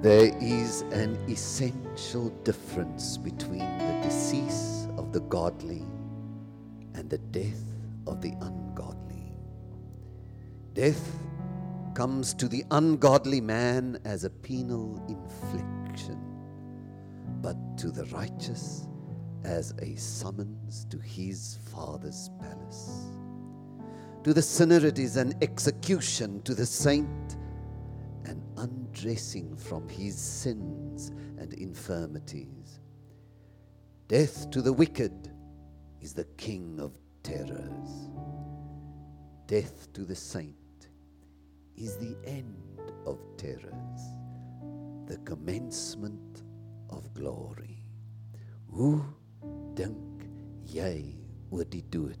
There is an essential difference between the decease of the godly and the death of the ungodly. Death comes to the ungodly man as a penal infliction, but to the righteous as a summons to his father's palace. To the sinner, it is an execution, to the saint, undressing from his sins and infirmities. Death to the wicked is the king of terrors. Death to the saint is the end of terrors, the commencement of glory. Hoe dink jy oor die dood?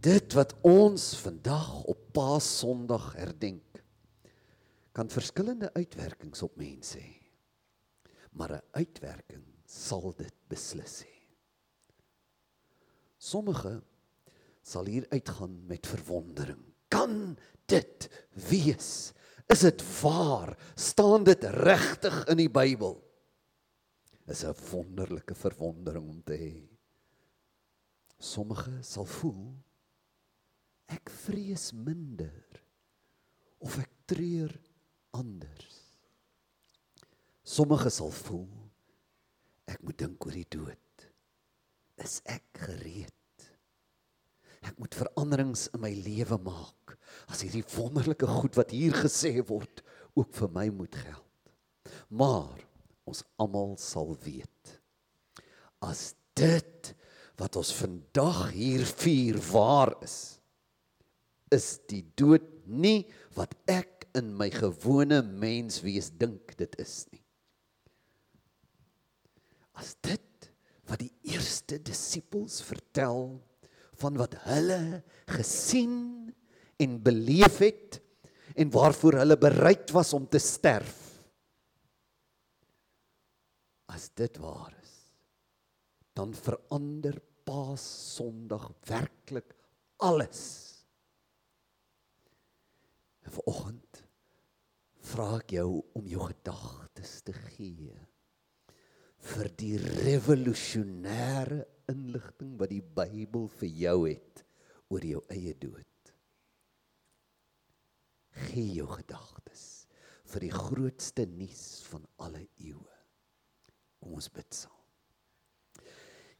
Dit wat ons vandag op Paasondag herdenk, kan verskillende uitwerkings op mense hê. Maar 'n uitwerking sal dit beslis hê. Sommige sal hier uitgaan met verwondering. Kan dit wees? Is dit waar? Staan dit regtig in die Bybel? Is 'n wonderlike verwondering om te hê. Sommige sal voel ek vrees minder of ek treur anders. Sommige sal voel ek moet dink oor die dood. Is ek gereed? Ek moet veranderings in my lewe maak as hierdie wonderlike goed wat hier gesê word ook vir my moet geld. Maar ons almal sal weet as dit wat ons vandag hier vier waar is is die dood nie wat ek in my gewone menswees dink dit is nie. As dit wat die eerste disippels vertel van wat hulle gesien en beleef het en waarvoor hulle bereid was om te sterf. As dit waar is, dan verander Paas Sondag werklik alles. En vanoggend vra ek jou om jou gedagtes te gee vir die revolusionêre inligting wat die Bybel vir jou het oor jou eie dood. Gee jou gedagtes vir die grootste nuus van alle eeue. Kom ons bid saam.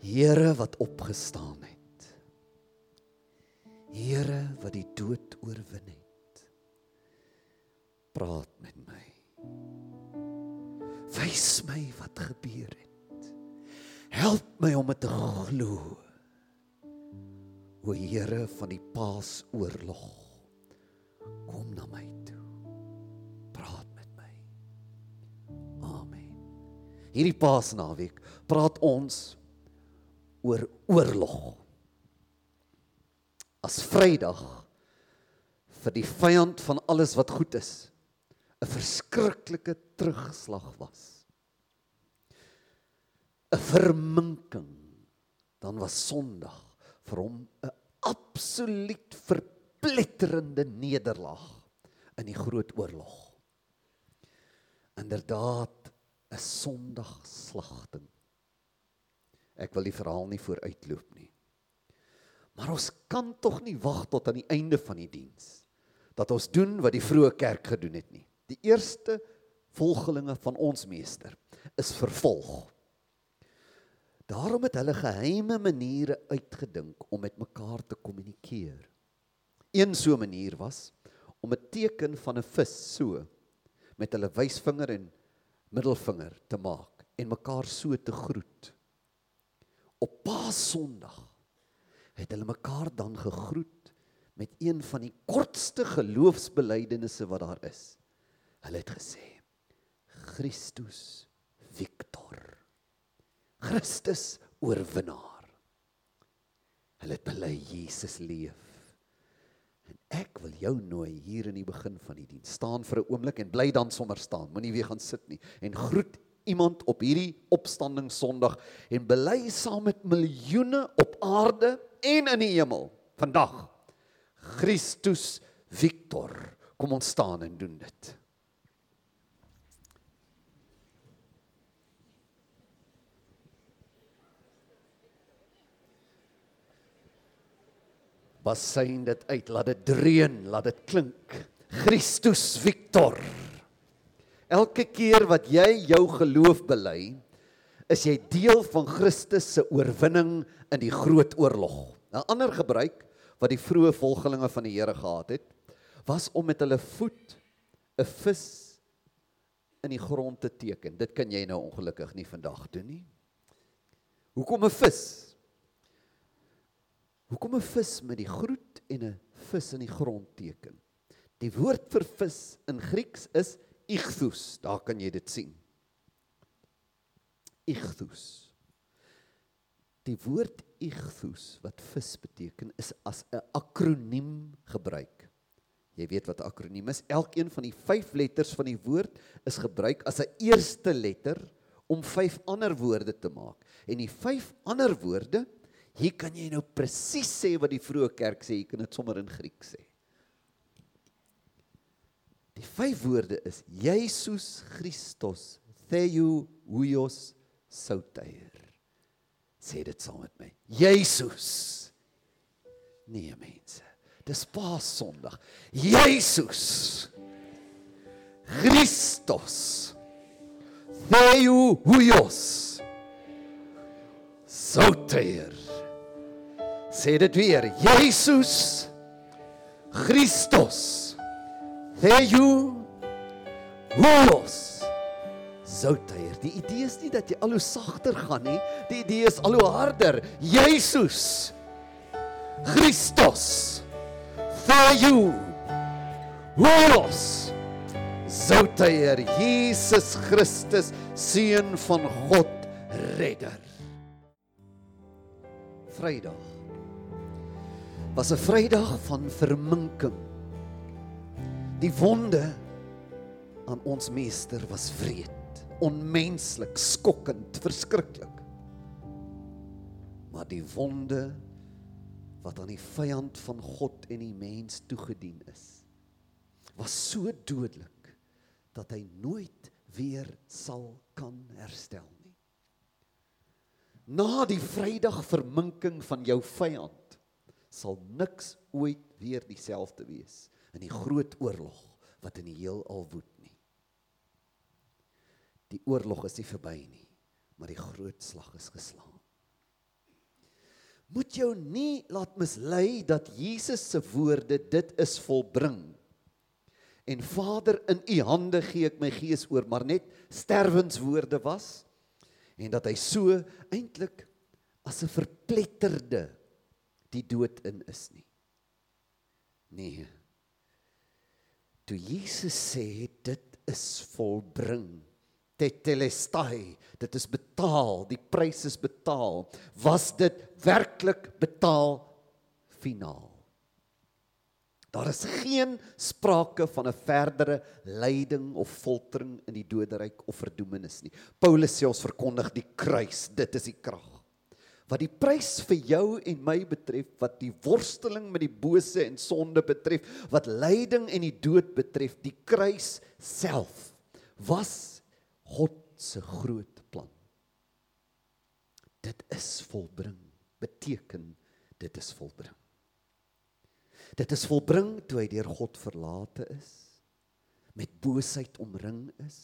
Here wat opgestaan het. Here wat die dood oorwin het praat met my. Wys my wat gebeur het. Help my om dit te glo. O Here van die Paasoorlog, kom na my toe. Praat met my. Amen. Hierdie Paasnaweek praat ons oor oorlog. As Vrydag vir die vyand van alles wat goed is 'n verskriklike terugslag was. 'n Verminking. Dan was Sondag vir hom 'n absoluut verpletterende nederlaag in die groot oorlog. Inderdaad 'n Sondagslagting. Ek wil die verhaal nie vooruitloop nie. Maar ons kan tog nie wag tot aan die einde van die diens dat ons doen wat die vroeë kerk gedoen het nie. Die eerste volgelinge van ons meester is vervolg. Daarom het hulle geheime maniere uitgedink om met mekaar te kommunikeer. Een so manier was om 'n teken van 'n vis so met hulle wysvinger en middelvinger te maak en mekaar so te groet. Op Paasondag het hulle mekaar dan gegroet met een van die kortste geloofsbelijdenisse wat daar is. Hulle het gesê Christus Victor. Christus oorwinnaar. Hulle het bely Jesus leef. En ek wil jou nooi hier in die begin van die diens staan vir 'n oomblik en bly dan sommer staan. Moenie weer gaan sit nie en groet iemand op hierdie opstanding Sondag en bely saam met miljoene op aarde en in die hemel vandag Christus Victor. Kom ons staan en doen dit. Basyn dit uit, laat dit dreun, laat dit klink. Christus Victor. Elke keer wat jy jou geloof bely, is jy deel van Christus se oorwinning in die groot oorlog. 'n Ander gebruik wat die vroeë volgelinge van die Here gehad het, was om met hulle voet 'n vis in die grond te teken. Dit kan jy nou ongelukkig nie vandag doen nie. Hoekom 'n vis? Hoekom 'n vis met die groet en 'n vis in die grond teken? Die woord vir vis in Grieks is ichthus. Daar kan jy dit sien. Ichthus. Die woord ichthus wat vis beteken is as 'n akroniem gebruik. Jy weet wat 'n akroniem is. Elkeen van die 5 letters van die woord is gebruik as 'n eerste letter om 5 ander woorde te maak. En die 5 ander woorde, hier kan jy nou presies sê wat die vroeë kerk sê, jy kan dit sommer in Grieks sê. Die 5 woorde is Jesus Christus, Theou Huios Souteier. Sê dit saam met my. Jesus. Nee mense. Dis Paas Sondag. Jesus. Christus. Theou Huios. Souteier. Sê dit weer. Jesus. Christus. Theou Huios. Souteier. Die idee is nie dat jy al hoe sagter gaan nie. Die idee is al hoe harder. Jesus. Christus. Theou Huios. Souteier. Jesus Christus, seun van God, redder. Vrydag was 'n Vrydag van verminking. Die wonde aan ons meester was wreed, onmenslik, skokkend, verskriklik. Maar die wonde wat aan die vyand van God en die mens toegedien is, was so dodelik dat hy nooit weer sal kan herstel nie. Na die Vrydag verminking van jou vyand sal niks ooit weer dieselfde wees in die groot oorlog wat in die heelal woed nie. Die oorlog is nie verby nie, maar die groot slag is geslaan. Moet jou nie laat mislei dat Jesus se woorde dit is volbring. En Vader, in U hande gee ek my gees oor, maar net sterwenswoorde was en dat hy so eintlik as 'n verpletterde die dood in is nie. Nee. Toe Jesus sê dit is volbring, tetelestai, dit is betaal, die prys is betaal, was dit werklik betaal finaal. Daar is geen sprake van 'n verdere lyding of foltering in die doderyk of verdoemenis nie. Paulus sê ons verkondig die kruis, dit is die krag wat die prys vir jou en my betref, wat die worsteling met die bose en sonde betref, wat lyding en die dood betref, die kruis self was God se groot plan. Dit is volbring, beteken dit is volbring. Dit is volbring toe hy deur God verlate is, met boosheid omring is,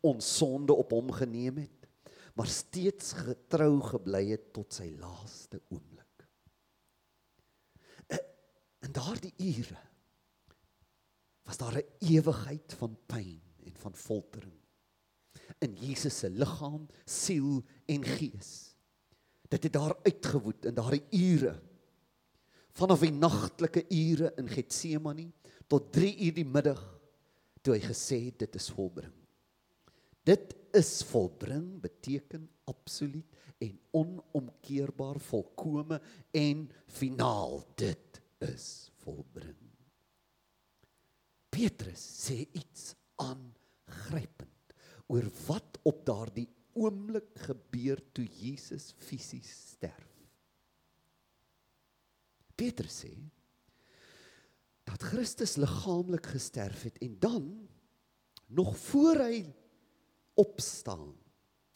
ons sonde op hom geneem het maar steeds getrou gebly het tot sy laaste oomblik. In daardie ure was daar 'n ewigheid van pyn en van foltering in Jesus se liggaam, siel en gees. Dit het daar uitgewoed in daardie ure vanaf die nagtelike ure in Getsemane tot 3 uur die middag toe hy gesê het dit is volbring. Dit is volbring beteken absoluut en onomkeerbaar volkome en finaal. Dit is volbring. Petrus sê iets aangrypend oor wat op daardie oomblik gebeur toe Jesus fisies sterf. Petrus sê dat Christus liggaamlik gesterf het en dan nog voor hy opstaan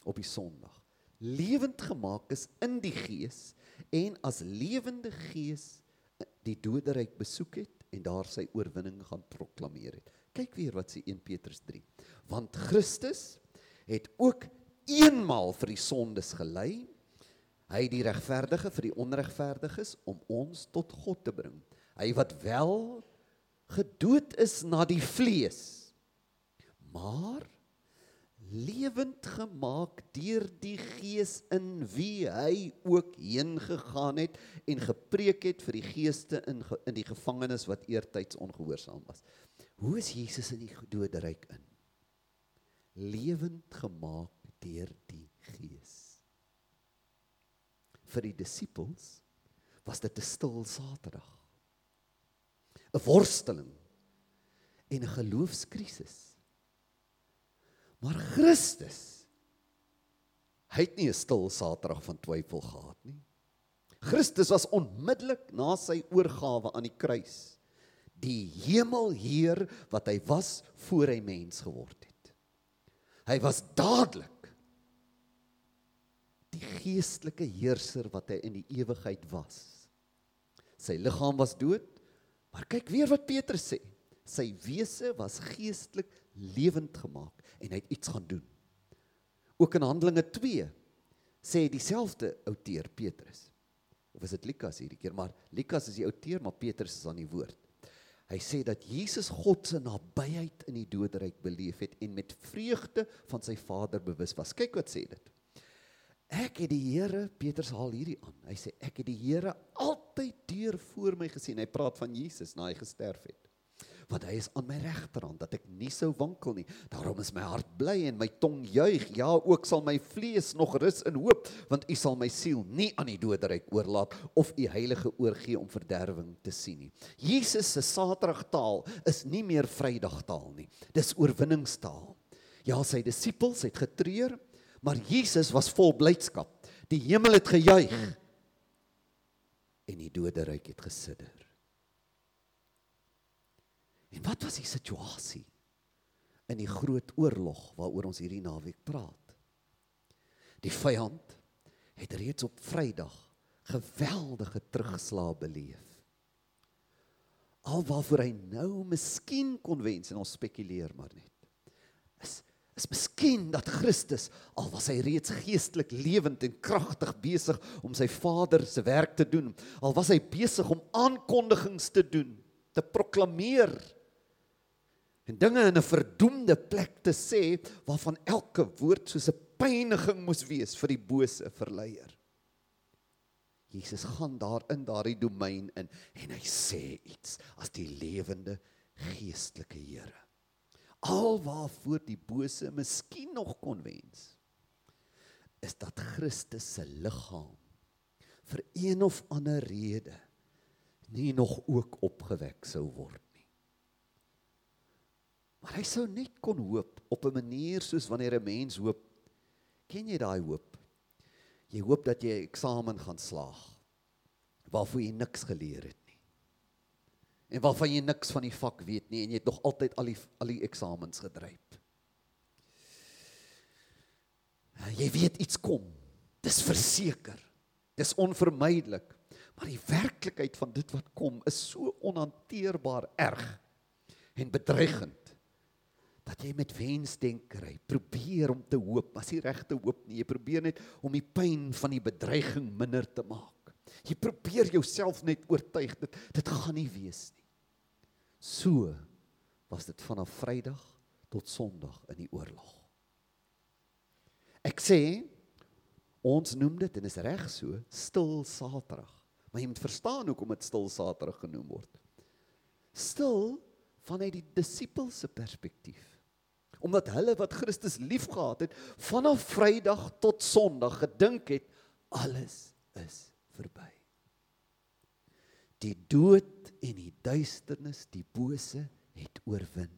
op die Sondag. Lewend gemaak is in die gees en as lewende gees die doderyk besoek het en daar sy oorwinning gaan proklameer het. Kyk weer wat sê 1 Petrus 3. Want Christus het ook eenmaal vir die sondes gelei. Hy die regverdige vir die onregverdiges om ons tot God te bring. Hy wat wel gedood is na die vlees. Maar lewend gemaak deur die gees in wie hy ook heen gegaan het en gepreek het vir die geeste in in die gevangenes wat eertyds ongehoorsaam was. Hoe is Jesus in die doderyk in? Lewend gemaak deur die gees. Vir die disippels was dit 'n stil Saterdag. 'n Worsteling en 'n geloofskrisis. Maar Christus hy het nie 'n stil Saterdag van twyfel gehad nie. Christus was onmiddellik na sy oorgawe aan die kruis die hemelheer wat hy was voor hy mens geword het. Hy was dadelik die geestelike heerser wat hy in die ewigheid was. Sy liggaam was dood, maar kyk weer wat Petrus sê. Sy wese was geestelik lewend gemaak en hy het iets gaan doen. Ook in Handelinge 2 sê dieselfde outeur Petrus. Of is dit Lukas hierdie keer, maar Lukas is die outeur, maar Petrus is aan die woord. Hy sê dat Jesus God se nabyheid in die doderyk beleef het en met vreugde van sy Vader bewus was. Kyk wat sê dit. Ek het die Here, Petrus haal hierdie aan. Hy sê ek het die Here altyd deur voor my gesien. Hy praat van Jesus na hy gesterf het want hy is aan my regterhand dat ek nie sou wankel nie. Daarom is my hart bly en my tong juig. Ja, ook sal my vlees nog rus in hoop, want U sal my siel nie aan die doderyk oorlaat of U heilige oorgee om verderwing te sien nie. Jesus se Saterdagtaal is nie meer Vrydagtaal nie. Dis oorwinningstaal. Ja, sy disippels het getreur, maar Jesus was vol blydskap. Die hemel het gejuig en die doderyk het gesidder. En wat was die situasie in die groot oorlog waaroor ons hierdie naweek praat? Die vyand het reeds op Vrydag geweldige terugslag beleef. Alwaarvoor hy nou miskien kon wens en ons spekuleer maar net. Is is miskien dat Christus al was hy reeds geestelik lewend en kragtig besig om sy Vader se werk te doen, al was hy besig om aankondigings te doen, te proklameer en dinge in 'n verdoemde plek te sê waarvan elke woord soos 'n pyniging moes wees vir die bose verleier. Jesus gaan daar in daardie domein in en hy sê iets as die lewende geestelike Here. Alwaarvoor die bose miskien nog kon wens is dat Christus se liggaam vir een of ander rede nie nog ook opgewek sou word Maar hy sou net kon hoop op 'n manier soos wanneer 'n mens hoop. Ken jy daai hoop? Jy hoop dat jy eksamen gaan slaag waarvoor jy niks geleer het nie. En waarvan jy niks van die vak weet nie en jy het nog altyd al die al die eksamens gedryf. Jy weet iets kom. Dis verseker. Dis onvermydelik. Maar die werklikheid van dit wat kom is so onhanteerbaar erg en bedreigend dat jy met wensdenkery probeer om te hoop, maar nie regte hoop nie. Jy probeer net om die pyn van die bedreiging minder te maak. Jy probeer jouself net oortuig dit dit gaan nie wees nie. So was dit vanaf Vrydag tot Sondag in die oorlog. Ek sê ons noem dit en is reg so stil Saterdag. Maar jy moet verstaan hoekom dit stil Saterdag genoem word. Stil vanuit die disipels se perspektief omdat hulle wat Christus liefgehad het vanaf Vrydag tot Sondag gedink het alles is verby. Die dood en die duisternis, die bose het oorwin.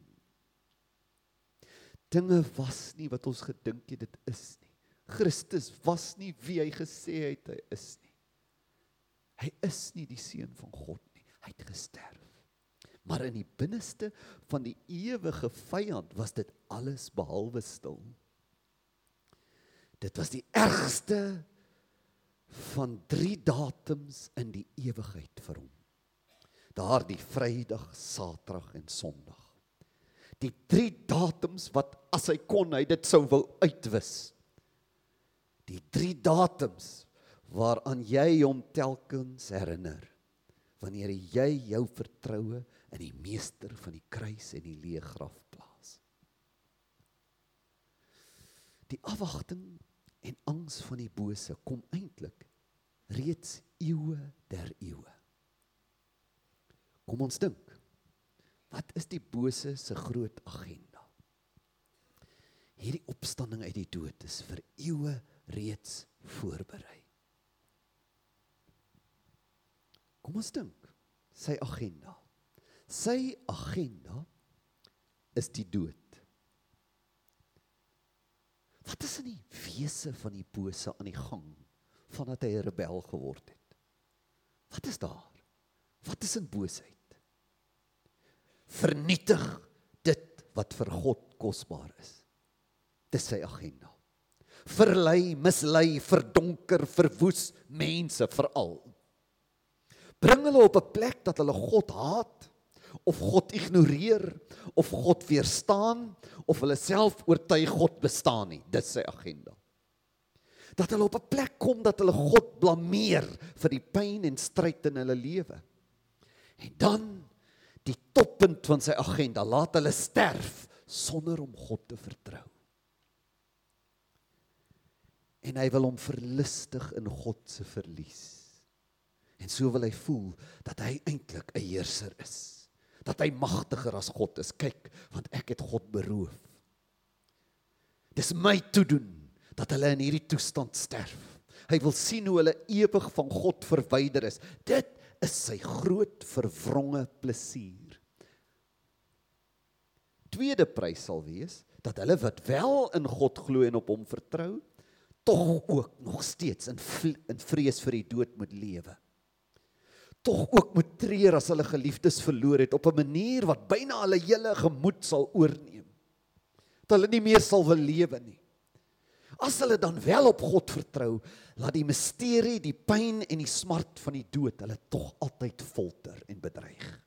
Dinge was nie wat ons gedink het dit is nie. Christus was nie wie hy gesê het hy is nie. Hy is nie die seun van God nie. Hy het gesterf. Maar in die binneste van die ewige vyand was dit alles behalwe stil. Dit was die ergste van drie datums in die ewigheid vir hom. daardie Vrydag, Saterdag en Sondag. Die drie datums wat as hy kon hy dit sou wou uitwis. Die drie datums waaraan jy hom telkens herinner wanneer jy jou vertroue in die meester van die kruis en die leë graf plaas. Die afwagting en angs van die bose kom eintlik reeds eeue der eeue. Kom ons dink. Wat is die bose se groot agenda? Hierdie opstanding uit die dood is vir eeue reeds voorberei. Kom ons dink sy agenda. Sy agenda is die dood. Wat is in die wese van die bose aan die gang vandat hy 'n rebel geword het? Wat is daar? Wat is in boosheid? Vernietig dit wat vir God kosbaar is. Dis sy agenda. Verlei, mislei, verdonker, verwoes mense veral. Bring hulle op 'n plek dat hulle God haat of God ignoreer of God weerstaan of hulle self oortuig God bestaan nie. Dis sy agenda. Dat hulle op 'n plek kom dat hulle God blameer vir die pyn en stryd in hulle lewe. En dan die toppunt van sy agenda, laat hulle sterf sonder om God te vertrou. En hy wil hom verlustig in God se verlies. En so wil hy voel dat hy eintlik 'n heerser is. Dat hy magtiger as God is. Kyk, want ek het God beroof. Dis my toe doen dat hulle in hierdie toestand sterf. Hy wil sien hoe hulle ewig van God verwyder is. Dit is sy groot verwronge plesier. Tweede prys sal wees dat hulle wat wel in God glo en op hom vertrou, tog ook nog steeds in in vrees vir die dood moet lewe. Tog ook moet treur as hulle geliefdes verloor het op 'n manier wat byna hulle hele gemoed sal oorneem. Dat hulle nie meer sal wil lewe nie. As hulle dan wel op God vertrou, laat die misterie, die pyn en die smart van die dood hulle tog altyd folter en bedreig.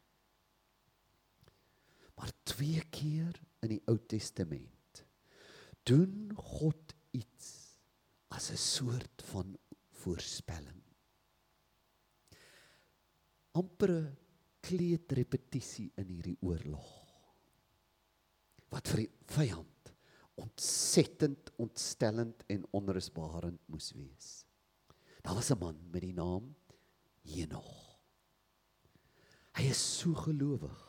Maar twee keer in die Ou Testament doen God iets as 'n soort van voorspelling. Ampere kleedrepetisie in hierdie oorlog. Wat vir die vyand ontsettend ontstellend en onrusbarend moes wees. Daar was 'n man met die naam Henog. Hy is so gelowig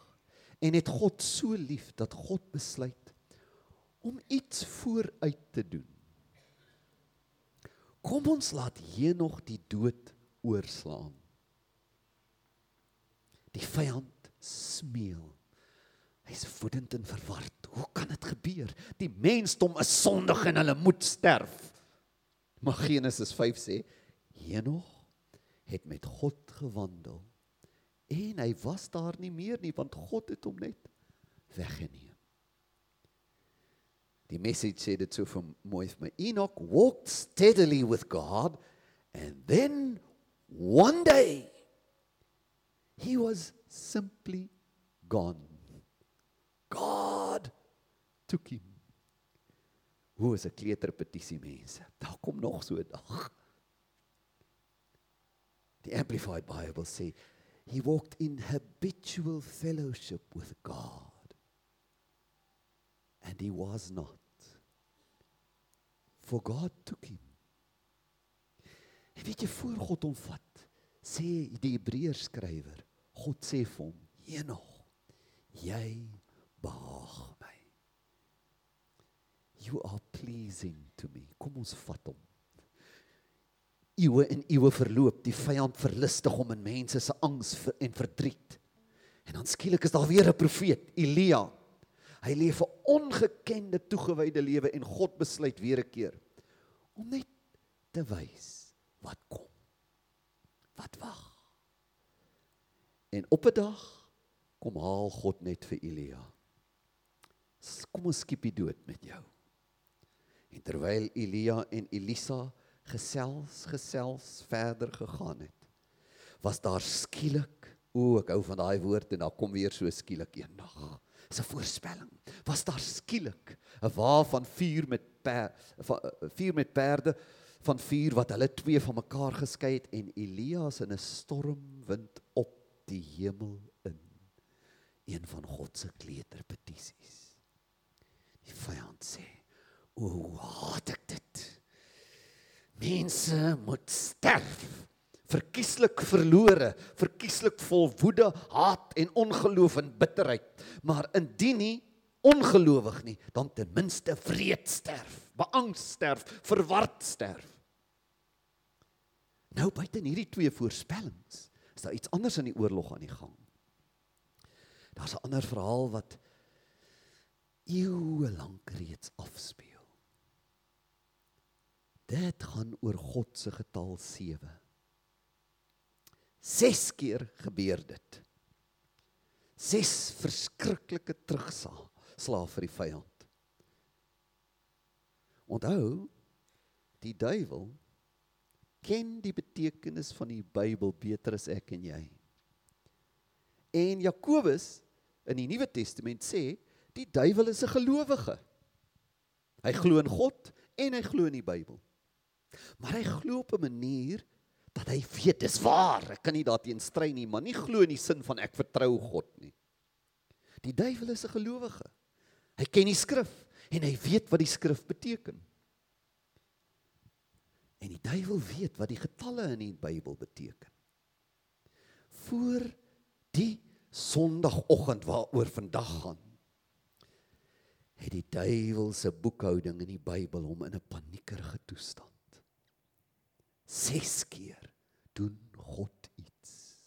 en het God so lief dat God besluit om iets vooruit te doen. Kom ons laat Henog die dood oorslaan. Die vyand smeel Hy's woedend en verward. Hoe kan dit gebeur? Die mensdom is sondig en hulle moet sterf. Maar Genesis 5 sê Henog het met God gewandel en hy was daar nie meer nie want God het hom net weggeneem. Die message sê dit so van mooi vir my. Enoch walked steadily with God and then one day he was simply gone. God took him. Hoe is 'n kleuterpetisie mense? Daar kom nog so 'n dag. Die amplified bible sê he walked in habitual fellowship with God. And he was not. For God took him. En weet jy voor God hom vat, sê die Hebreërs skrywer, God sê vir hom, "Henog, jy behaag my. You are pleasing to me. Kom ons vat hom. Eeue en eeue verloop, die vyand verlustig hom in mense se angs en verdriet. En dan skielik is daar weer 'n profeet, Elia. Hy leef 'n ongekende toegewyde lewe en God besluit weer 'n keer om net te wys wat kom. Wat wag. En op 'n dag kom haal God net vir Elia kom ons skiep die dood met jou. En terwyl Elia en Elisa gesels gesels verder gegaan het, was daar skielik O, ek hou van daai woord en dan kom weer so skielik eendag. 'n voorspelling. Was daar skielik 'n wa van vuur met per, van vuur met perde van vuur wat hulle twee van mekaar geskei het en Elias in 'n stormwind op die hemel in. Een van God se kleuterpetisies. Die vyand sê: "O, haat ek dit. Mense moet sterf." verkieslik verlore, verkieslik vol woede, haat en ongeloof en bitterheid. Maar indien nie ongelowig nie, dan ten minste vreed sterf, beang sterf, verward sterf. Nou buite in hierdie twee voorspellings, is daar iets anders in die oorlog aan die gang. Daar's 'n ander verhaal wat eeue lank reeds afspeel. Dit gaan oor God se getal 7. 6 keer gebeur dit. 6 verskriklike terugslag vir die vyand. Onthou, die duiwel ken die betekenis van die Bybel beter as ek en jy. En Jakobus in die Nuwe Testament sê, die duiwel is 'n gelowige. Hy glo in God en hy glo in die Bybel. Maar hy glo op 'n manier dat hy weet dis waar. Ek kan nie daarteen stry nie, maar nie glo in die sin van ek vertrou God nie. Die duiwel is 'n gelowige. Hy ken die skrif en hy weet wat die skrif beteken. En die duiwel weet wat die getalle in die Bybel beteken. Voor die Sondagoggend waaroor vandag gaan, het die duiwel se boekhouding in die Bybel hom in 'n paniekerige toestand. 6 keer doen God iets.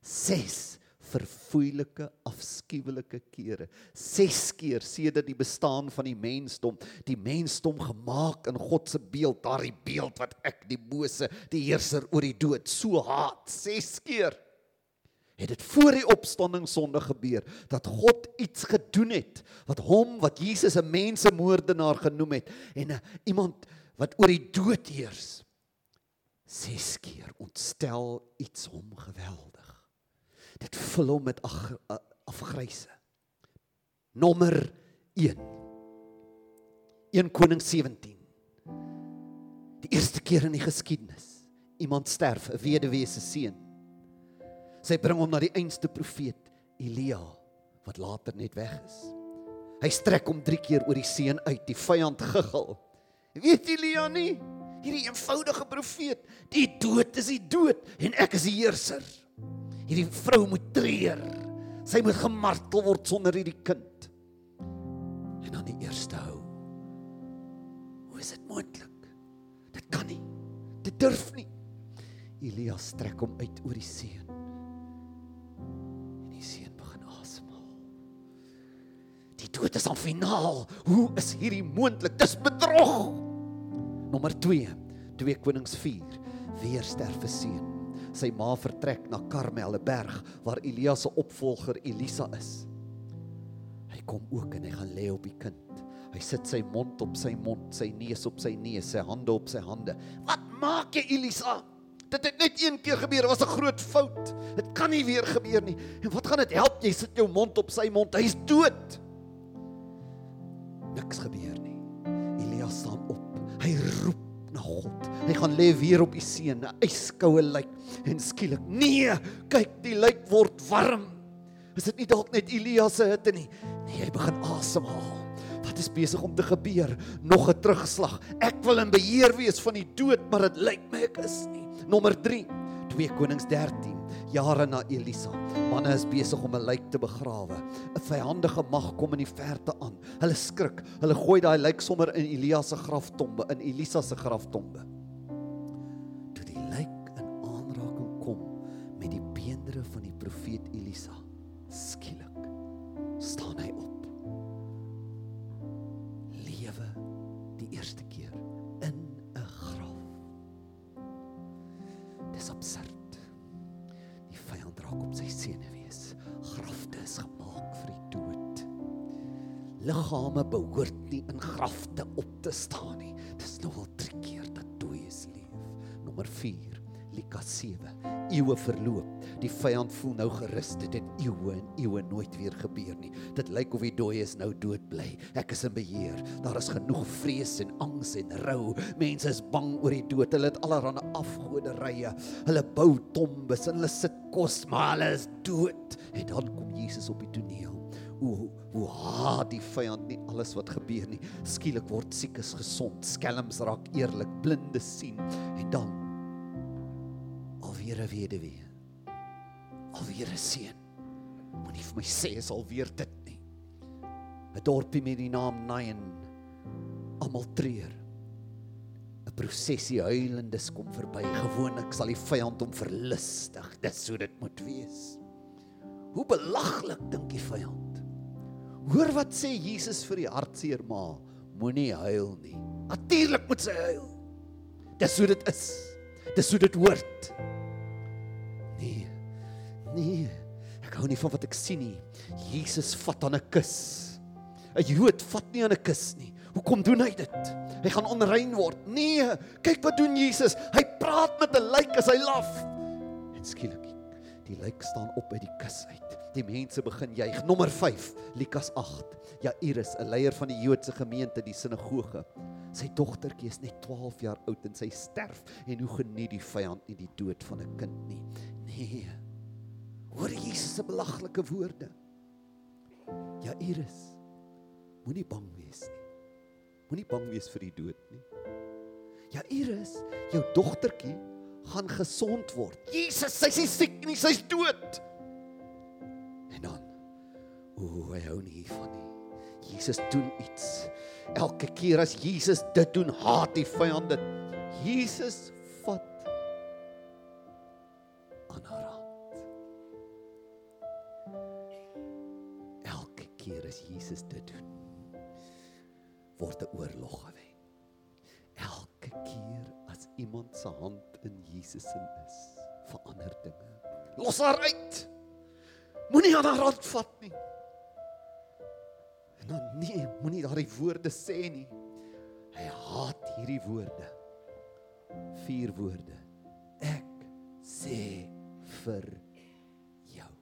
6 verfoeilike afskuwelike kere. 6 keer sedert die bestaan van die mensdom, die mensdom gemaak in God se beeld, daardie beeld wat ek die bose, die heerser oor die dood so haat. 6 keer het dit voor die opstanding sonde gebeur dat God iets gedoen het wat hom wat Jesus 'n mensemoordenaar genoem het en 'n iemand wat oor die dood heers. Ses keer ontstel iets hom geweldig. Dit vul hom met afgryse. Nommer 1. 1 Koning 17. Die eerste keer in die geskiedenis. Iemand sterf, 'n weduwee se seun. Sy bring hom na die einste profeet Elia wat later net weg is. Hy strek hom 3 keer oor die seun uit. Die vyand giggel. Weet Elia nie? Hierdie eenvoudige profeet, die dood is die dood en ek is die heerser. Hierdie vrou moet treur. Sy moet gemartel word sonder hierdie kind. En dan die eerste hou. Hoe is dit moontlik? Dit kan nie. Dit durf nie. Elias trek hom uit oor die see. En die see begin asemhaal. Die dood is aan finaal. Hoe is hierdie moontlik? Dis bedrog. Nommer 2, 2 Konings 4. Weer sterf 'n seun. Sy ma vertrek na Karmel, 'n berg waar Elia se opvolger Elisa is. Hy kom ook en hy gaan lê op die kind. Hy sit sy mond op sy mond, sy neus op sy neus, sy hande op sy hande. Wat maak jy Elisa? Dit het net een keer gebeur, was 'n groot fout. Dit kan nie weer gebeur nie. En wat gaan dit help jy sit jou mond op sy mond? Hy's dood. Niks gebeur nie. Elia staan op Hy roep God. Hy gaan lê weer op die see, 'n yskoue lijk en skielik, nee, kyk, die lijk word warm. Is dit nie dalk net Elia se hitte nie? Nee, hy begin asemhaal. Wat is besig om te gebeur? Nog 'n terugslag. Ek wil in beheer wees van die dood, maar dit lyk my ek is nie. Nommer 3, 2 Konings 13 jare na Elisa. Manne is besig om 'n lijk te begrawe. 'n Vyandige mag kom in die verte aan. Hulle skrik. Hulle gooi daai lijk sommer in Elia se graftombe, in Elisa se graftombe. Toe die lijk in aanraking kom met die beenderre van die profeet Elisa, skielik staan hy op. Liggame behoort nie in grafte op te staan nie. Dis nou al drie keer dat dooies leef. Nommer 4. Lukas 7. Eeue verloop. Die vyand voel nou gerus. Dit het eeue en eeue nooit weer gebeur nie. Dit lyk of die dooie is nou dood bly. Ek is in beheer. Daar is genoeg vrees en angs en rou. Mense is bang oor die dood. Hulle het allerlei afgoderye. Hulle bou tombes en hulle sit kos, maar hulle is dood. En dan kom Jesus op die toneel. Hoe hoe haat die vyand nie alles wat gebeur nie. Skielik word siekes gesond, skelms raak eerlik, blindes sien en dan alweer 'n weduwee. Alweer 'n seun. Moenie vir my sê is alweer dit nie. 'n Dorpie met die naam Nain. Almal treur. 'n Prosesie huilendes kom verby. Gewoonlik sal die vyand hom verlustig. Dis so dit moet wees. Hoe belaglik dink die vyand. Hoor wat sê Jesus vir die hartseer ma, moenie huil nie. Natuurlik moet sy huil. Dis hoe dit is. Dis hoe dit hoort. Nee. Nee. Ek hou nie van wat ek sien nie. Jesus vat aan 'n kus. 'n Jood vat nie aan 'n kus nie. Hoekom doen hy dit? Hy gaan onrein word. Nee, kyk wat doen Jesus. Hy praat met 'n lijk as hy laf. En skielik die lijk staan op uit die kus uit. Die mense begin juig. Nommer 5, Lukas 8. Jairus, 'n leier van die Joodse gemeente, die sinagoge. Sy dogtertjie is net 12 jaar oud en sy sterf en hoe geniet die vyand nie die dood van 'n kind nie. Nee. Hoor Jesus se belaglike woorde. Jairus, moenie bang wees nie. Moenie bang wees vir die dood nie. Jairus, jou dogtertjie gaan gesond word. Jesus, sy's nie siek nie, sy's dood. En dan o, hy hou nie hiervan nie. Jesus doen iets. Elke keer as Jesus dit doen, haat die vyand dit. Jesus vat aan haar hand. Elke keer as Jesus dit doen, word 'n oorlog gewen. Iemand se hand in Jesus se is, verander dinge. Los haar uit. Moenie aan haar hand vat nie. En dan nee, moenie daardie woorde sê nie. Hy haat hierdie woorde. Vier woorde. Ek sê vir jou.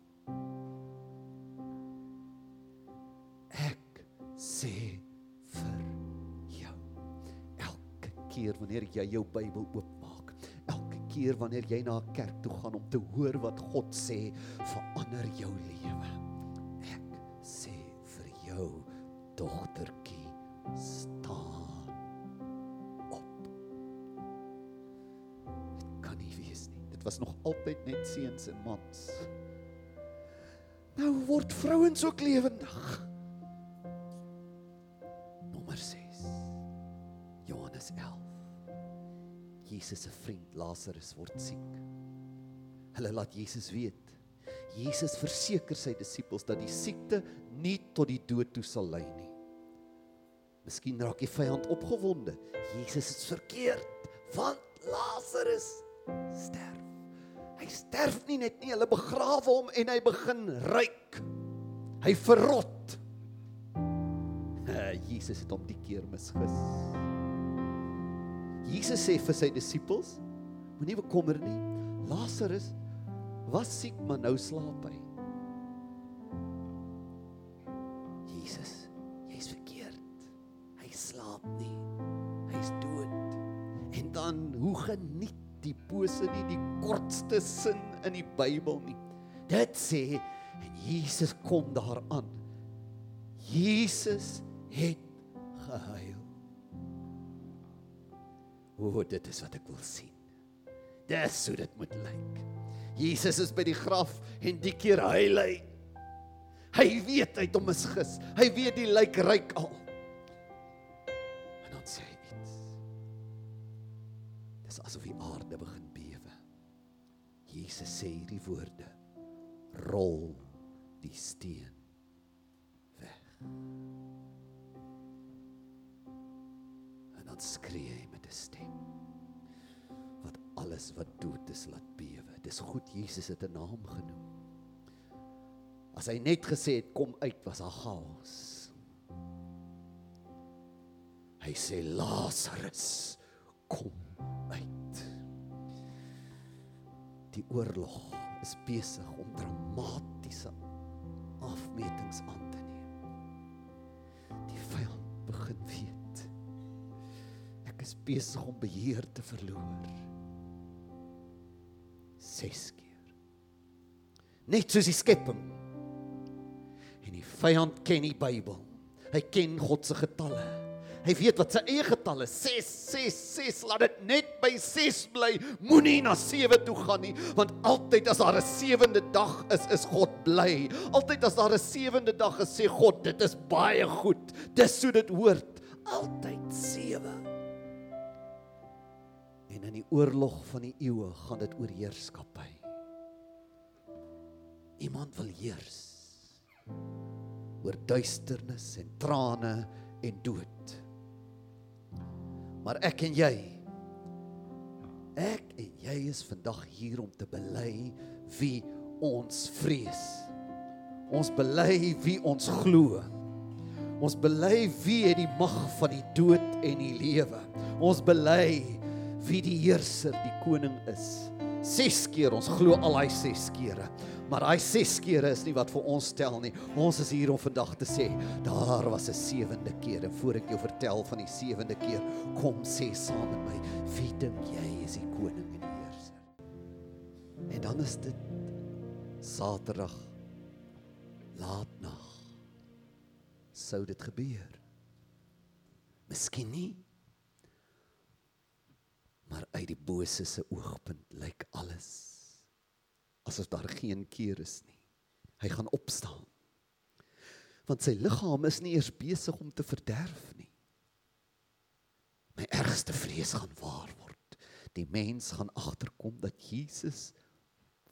Ek sê keer wanneer jy jou Bybel oopmaak, elke keer wanneer jy na 'n kerk toe gaan om te hoor wat God sê, verander jou lewe. Ek sê vir jou, dogtertjie, staan op. Dit kan nie wees nie. Dit was nog altyd net seuns en mans. Nou word vrouens ook lewendig. Jesus se vriend Lazarus word siek. Hulle laat Jesus weet. Jesus verseker sy disippels dat die siekte nie tot die dood toe sal lei nie. Miskien raak die vyand opgewonde. Jesus is verkeerd want Lazarus sterf. Hy sterf nie net nie, hulle begrawe hom en hy begin ryk. Hy verrot. Jesus het hom die keer misgis. Jesus sê vir sy disippels: Moenie bekommer nie. Lazarus was siek, maar nou slaap hy. Jesus, jy's verkeerd. Hy slaap nie. Hy's dood. En dan hoe geniet die bose nie die kortste sin in die Bybel nie. Dit sê Jesus kom daaraan. Jesus het gehuil. O, dit is wat ek wil sien. Dis hoe dit moet lyk. Jesus is by die graf en die keer huil hy. Hy weet hy het hom misgis. Hy weet die lijk ryk al. En dan sê hy iets. Dis asof die aarde begin bewe. Jesus sê hierdie woorde: Rol die steen weg. En dan skree hy met 'n stem wat alles wat dood is laat bewe. Dis goed Jesus het 'n naam genoem. As hy net gesê het kom uit was daar chaos. Hy sê Lazarus kom uit. Die oorlog is besig om dramatiese afmetings aan Ek is besig om beheer te verloor. 6 keer. Net soos die skepping. En die vyand ken die Bybel. Hy ken God se getalle. Hy weet wat sy eie getal is. 6 6 6. Laat dit net by 6 bly. Moenie na 7 toe gaan nie, want altyd as daar 'n sewende dag is, is God bly. Altyd as daar 'n sewende dag is, sê God, dit is baie goed. Dis so dit hoort. Altyd 7. En in die oorlog van die eeue gaan dit oor heerskappy. Iemand wil heers oor duisternis en trane en dood. Maar ek en jy ek en jy is vandag hier om te bely wie ons vrees. Ons bely wie ons glo. Ons bely wie het die mag van die dood en die lewe. Ons bely wie die heerser, die koning is. 6 keer, ons glo al hy 6 kere. Maar daai 6 kere is nie wat vir ons tel nie. Ons is hier om vandag te sê, daar was 'n sewende keer. En voor ek jou vertel van die sewende keer, kom sê saam met my, wie dink jy is die koning en die heerser? En dan is dit Saterdag laatnag. Sou dit gebeur? Miskien nie. Maar uit die bose se oogpunt lyk alles asof daar geen keer is nie. Hy gaan opstaan. Want sy liggaam is nie eers besig om te verderf nie. My ergste vrees gaan waar word. Die mens gaan agterkom dat Jesus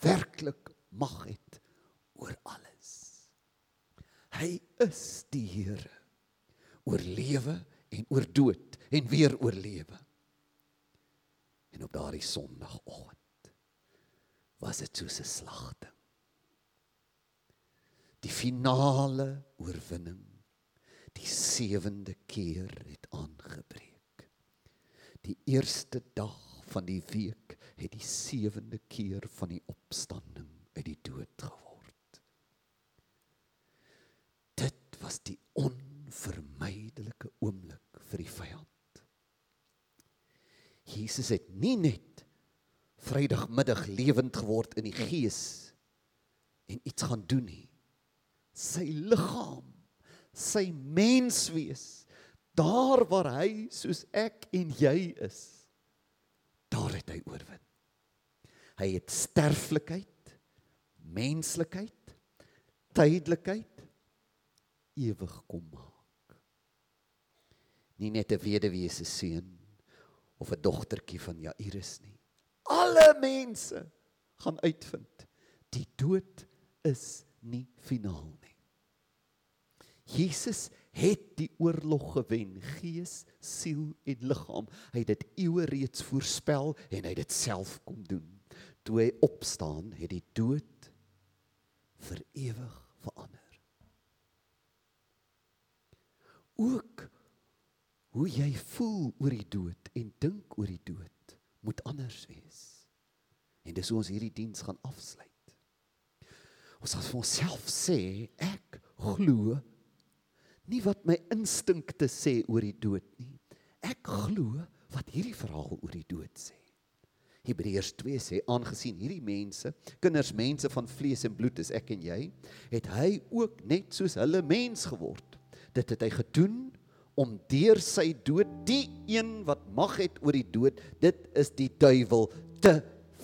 werklik mag het oor alles. Hy is die Here oor lewe en oor dood en weer oor lewe. En op daardie Sondagoggend was dit soos 'n slagting. Die finale oorwinning. Die sewende keer het aangebreek. Die eerste dag van die week het die sewende keer van die opstanding uit die dood geword. Dit was die onvermydelike oomblik vir die vyand. Jesus het nie net Vrydagmiddag lewend geword in die gees en iets gaan doen nie. Sy liggaam, sy menswees, daar waar hy soos ek en jy is, daar het hy oorwin. Hy het sterflikheid, menslikheid, tydelikheid ewig kom maak. Nie net 'n weduwee se seun of 'n dogtertjie van Jairus nie alle mense gaan uitvind die dood is nie finaal nie. Jesus het die oorlog gewen, gees, siel en liggaam. Hy het dit eeue reeds voorspel en hy het dit self kom doen. Toe hy opstaan, het die dood vir ewig verander. Ook hoe jy voel oor die dood en dink oor die dood moet anders wees. En dis hoe ons hierdie diens gaan afsluit. Ons sal vir onsself sê ek glo nie wat my instinkte sê oor die dood nie. Ek glo wat hierdie verhaal oor die dood sê. Hebreërs 2 sê aangesien hierdie mense, kinders mense van vlees en bloed is ek en jy, het hy ook net soos hulle mens geword. Dit het hy gedoen om deur sy dood die een wat mag het oor die dood, dit is die duiwel te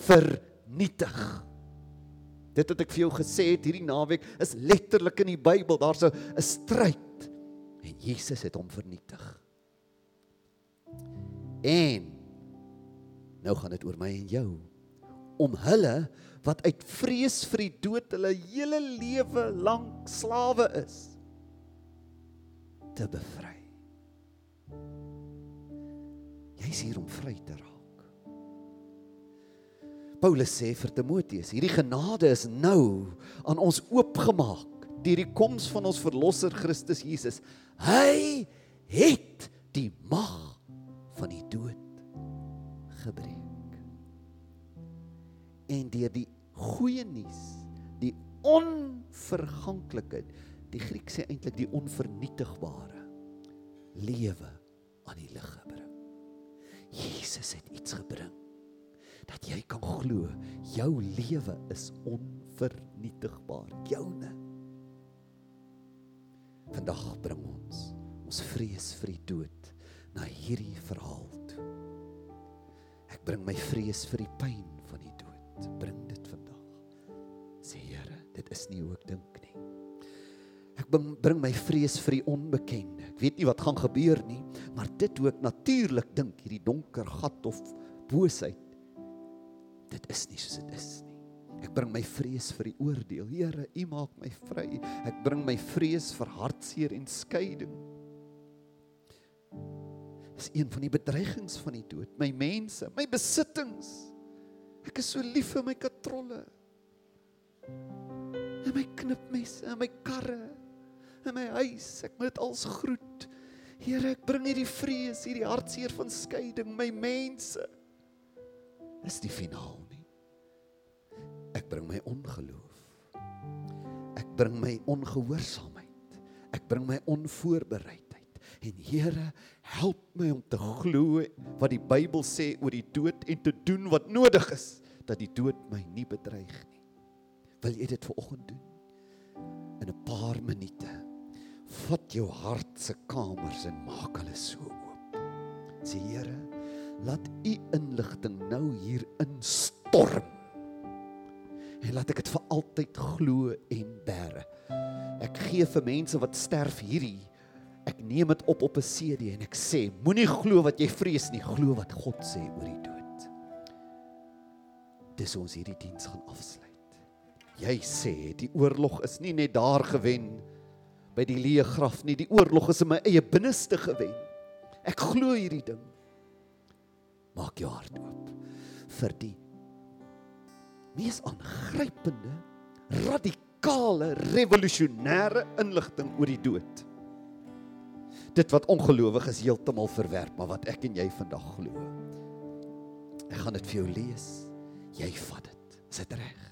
vernietig. Dit wat ek vir jou gesê het hierdie naweek is letterlik in die Bybel, daar's 'n stryd en Jesus het hom vernietig. En nou gaan dit oor my en jou om hulle wat uit vrees vir die dood hulle hele lewe lank slawe is te bevry. Jy's hier om vry te raak. Paulus sê vir Timoteus, hierdie genade is nou aan ons oopgemaak deur die koms van ons verlosser Christus Jesus. Hy het die mag van die dood gebreek. En deur die goeie nuus, die onverganklikheid, die Griek sê eintlik die onvernietigbare lewe aan die lig gebring. Jesus het iets gebring dat jy kan glo jou lewe is onvernietigbaar, joune. Vandag bring ons ons vrees vir die dood na hierdie verhaal toe. Ek bring my vrees vir die pyn van die dood. Bring dit vandag. Sê Here, dit is nie hoe ek dink. Ek bring my vrees vir die onbekende. Ek weet nie wat gaan gebeur nie, maar dit hoe ek natuurlik dink hierdie donker gat of boosheid dit is nie soos dit is nie. Ek bring my vrees vir die oordeel. Here, U maak my vry. Ek bring my vrees vir hartseer en skeiding is een van die bedreigings van die dood. My mense, my besittings. Ek is so lief vir my katrolle. En my knipmesse, en my karre, en my huis. Ek moet dit als groet. Here, ek bring hierdie vrees, hierdie hartseer van skeiding, my mense. Is die finaal nie. Ek bring my ongeloof. Ek bring my ongehoorsaamheid. Ek bring my onvoorbereid. En Here, help my om te glo wat die Bybel sê oor die dood en te doen wat nodig is dat die dood my nie bedreig nie. Wil jy dit vanoggend doen? In 'n paar minute. Vat jou hart se kamers en maak hulle so oop. Sê Here, laat u inligting nou hier instorm. En laat ek dit vir altyd glo en bære. Ek gee vir mense wat sterf hierdie Ek neem dit op op 'n CD en ek sê, moenie glo wat jy vrees nie, glo wat God sê oor die dood. Dis ons hierdie diens gaan afsluit. Jy sê die oorlog is nie net daar gewen by die leë graf nie, die oorlog is in my eie binneste gewen. Ek glo hierdie ding. Maak jou hart oop vir die mees aangrypende, radikale, revolusionêre inligting oor die dood dit wat ongelowig is heeltemal verwerp, maar wat ek en jy vandag glo. Ek gaan dit vir jou lees. Jy vat dit. Is dit reg?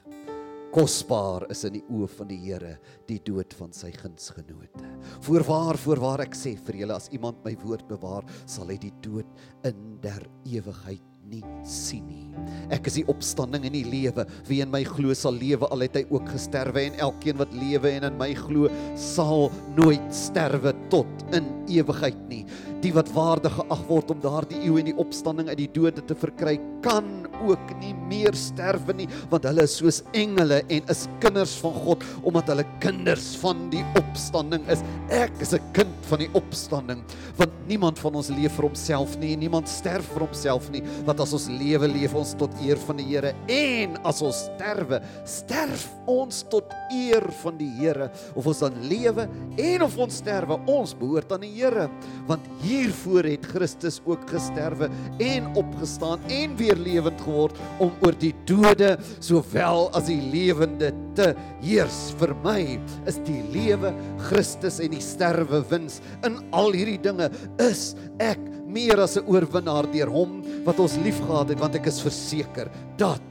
Kosbaar is in die oë van die Here die dood van sy gunsgenote. Voorwaar, voorwaar ek sê vir julle as iemand my woord bewaar, sal hy die dood in der ewigheid nie sien nie. Ek is die opstanding en die lewe. Wie in my glo sal lewe al het hy ook gesterwe en elkeen wat lewe en in my glo sal nooit sterwe tot in ewigheid nie. Die wat waardig geag word om daardie eeu en die opstanding uit die dode te verkry, kan ook nie meer sterwe nie, want hulle is soos engele en is kinders van God omdat hulle kinders van die opstanding is. Ek is 'n kind van die opstanding, want niemand van ons leef vir homself nie en niemand sterf vir homself nie, want as ons lewe, leef ons tot eer van die Here en as ons sterwe, sterf ons tot eer van die Here. Of ons dan lewe en of ons sterwe, ons behoort aan die Here, want hiervoor het Christus ook gesterwe en opgestaan en weer lewend geword om oor die dode sowel as die lewende te heers. Vir my is die lewe Christus en die sterwe wins. In al hierdie dinge is ek meer as 'n oorwinnaar deur hom wat ons liefgehad het want ek is verseker dat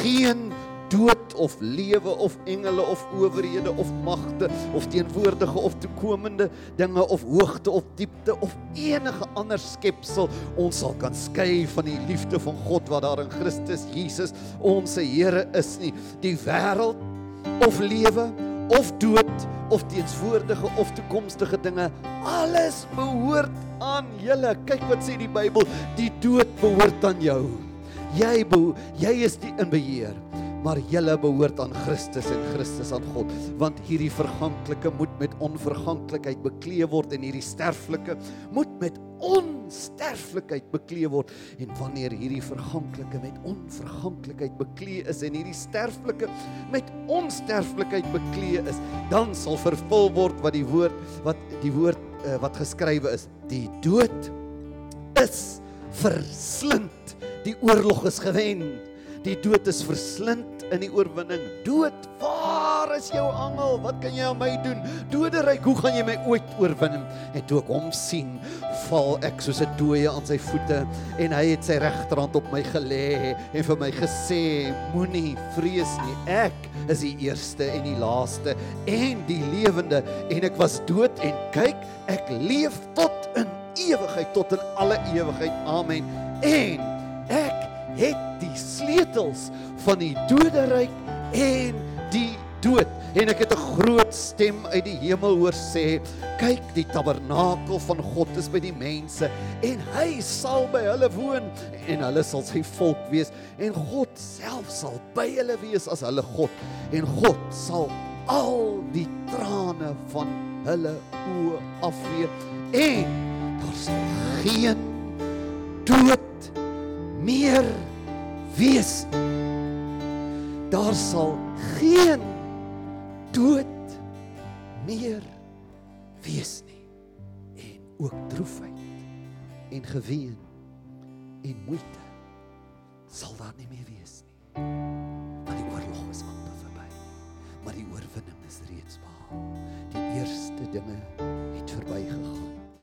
geen dood of lewe of engele of owerhede of magte of teenwoordige of toekomende dinge of hoogte of diepte of enige ander skepsel ons sal kan skei van die liefde van God wat daar in Christus Jesus ons Here is nie. Die wêreld of lewe of dood of teenswoordige of toekomstige dinge alles behoort aan julle. Kyk wat sê die Bybel die dood behoort aan jou. Jy jy is die in beheer maar julle behoort aan Christus en Christus aan God want hierdie verganklike moet met onverganklikheid bekleë word en hierdie sterflike moet met onsterflikheid bekleë word. En wanneer hierdie verganklike met onverganklikheid bekleë is en hierdie sterflike met onsterflikheid bekleë is dan sal vervul word wat die woord wat die woord uh, wat geskrywe is. Die dood is verslind. Die oorlog is gewen Die dood is verslind in die oorwinning. Dood, waar is jou angel. Wat kan jy aan my doen? Doderyk, hoe gaan jy my ooit oorwin? En toe ek hom sien, val ek soos 'n dooie aan sy voete en hy het sy regterhand op my gelê en vir my gesê: Moenie vrees nie. Ek is die eerste en die laaste en die lewende en ek was dood en kyk, ek leef tot in ewigheid tot in alle ewigheid. Amen. En ek het die sleutels van die doderyk en die dood. En ek het 'n groot stem uit die hemel hoor sê kyk die tabernakel van God is by die mense en hy sal by hulle woon en hulle sal sy volk wees en God self sal by hulle wees as hulle God. En God sal al die trane van hulle oë afvee en daar sal geen dood meer wees. Daar sal geen dood meer wees nie. En ook droefheid en geween en moeite sal daar nie meer wees nie. Want die oorlog is amper verby. Maar die oorwinning is reeds behaal. Die eerste dinge